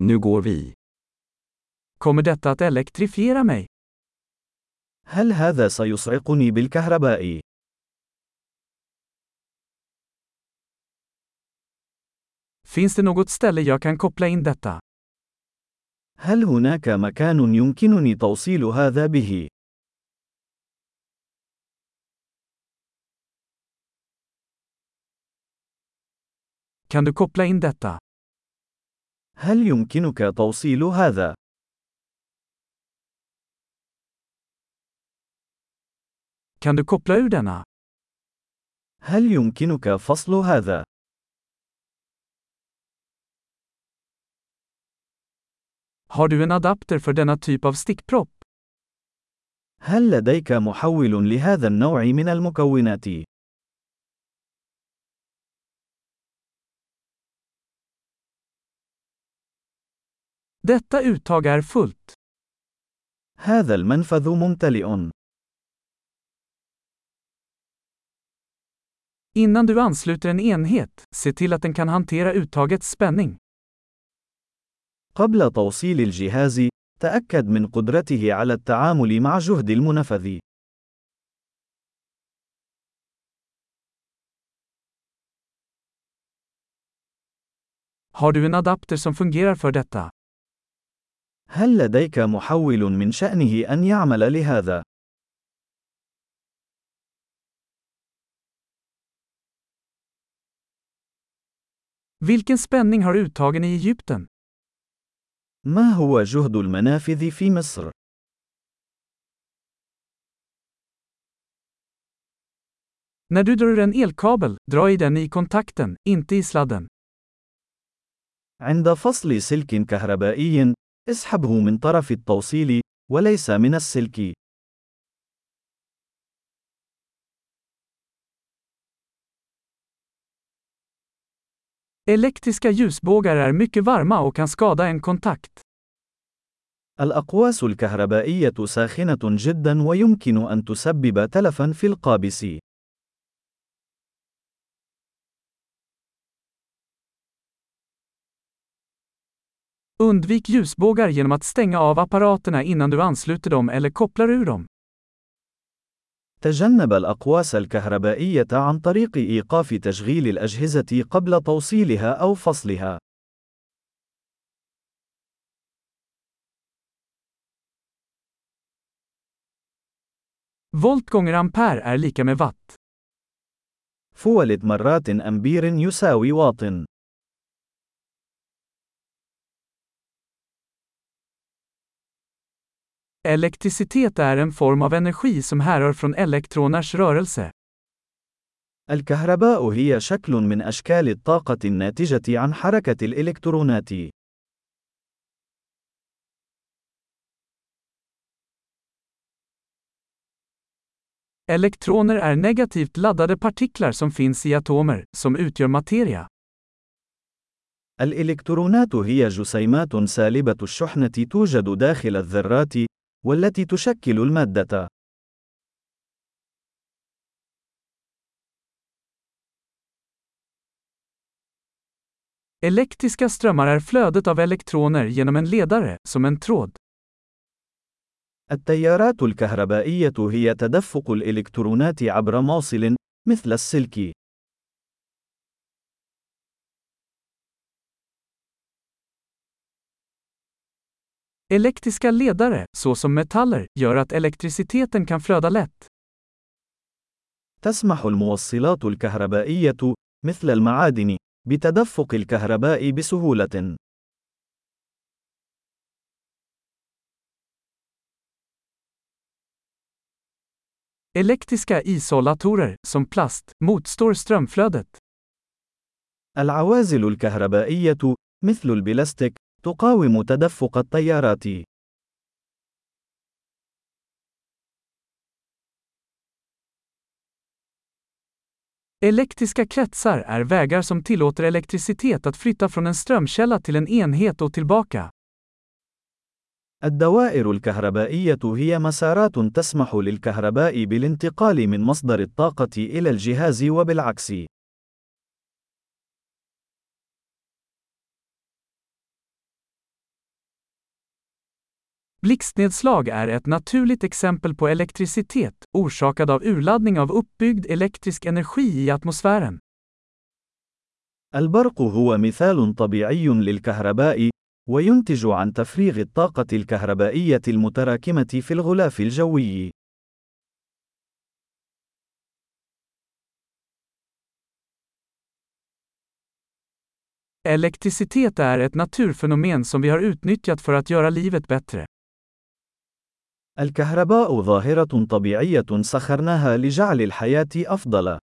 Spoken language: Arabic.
Nu går vi. Kommer detta att elektrifiera mig? هل هذا سيصعقني بالكهرباء؟ Finns det något ställe jag kan koppla in detta? هل هناك مكان يمكنني توصيل هذا به؟ Kan du koppla in detta? هل يمكنك توصيل هذا؟ Kan du koppla ur denna? هل يمكنك فصل هذا؟ Har du en adapter för denna typ av stickpropp? هل لديك محول لهذا النوع من المكونات؟ Detta uttag är fullt. هذا المنفذ ممتلئ. Innan du ansluter en enhet, se till att den kan hantera uttagets spänning. قبل توصيل الجهاز، تأكد من قدرته على التعامل مع جهد المنفذ. Har du en adapter som fungerar för detta? هل لديك محول من شأنه أن يعمل لهذا؟ Vilken spänning har uttagen i Egypten? ما هو جهد المنافذ في مصر؟ När du drar ur en elkabel, dra i den i kontakten, inte i sladden. عند فصل سلك كهربائي، اسحبه من طرف التوصيل، وليس من السلك. Elektriska ljusbågar är mycket varma och kan skada en kontakt. الأقواس الكهربائية ساخنة جدا ويمكن أن تسبب تلفا في القابس. Undvik ljusbågar genom att stänga av apparaterna innan du ansluter dem eller kopplar ur dem. تجنب الأقواس الكهربائية عن طريق إيقاف تشغيل الأجهزة قبل توصيلها أو فصلها. Volt gånger ampere är lika med watt. فولد مرات أمبير يساوي واط. Elektricitet är en form av energi som härrör från elektroners rörelse. الكهرباء هي شكل من أشكال الطاقة الناتجة عن حركة الإلكترونات. Elektroner är negativt laddade partiklar som finns i atomer, som utgör materia. الإلكترونات هي جسيمات سالبة الشحنة توجد داخل الذرات، والتي تشكل المادة. Elektriska strömmar är flödet av elektroner genom en ledare, som en tråd. التيارات الكهربائية هي تدفق الإلكترونات عبر موصل، مثل السلك. Elektriska ledare, såsom metaller, gör att elektriciteten kan flöda lätt. تسمح الموصلات الكهربائية، مثل المعادن، بتدفق الكهرباء بسهولة. Elektriska isolatorer, som plast, motstår strömflödet. العوازل الكهربائية، مثل البلاستيك، تقاوم تدفق التيارات. Elektriska kretsar är vägar som tillåter elektricitet att flytta från en strömkälla till en enhet och tillbaka. الدوائر الكهربائية هي مسارات تسمح للكهرباء بالانتقال من مصدر الطاقة إلى الجهاز وبالعكس. Blixtnedslag är ett naturligt exempel på elektricitet, orsakad av urladdning av uppbyggd elektrisk energi i atmosfären. البرق هو مثال طبيعي للكهرباء، وينتج عن تفريغ الطاقة الكهربائية المتراكمة في الغلاف الجوي. Elektricitet är ett naturfenomen som vi har utnyttjat för att göra livet bättre. الكهرباء ظاهرة طبيعية سخرناها لجعل الحياة أفضل.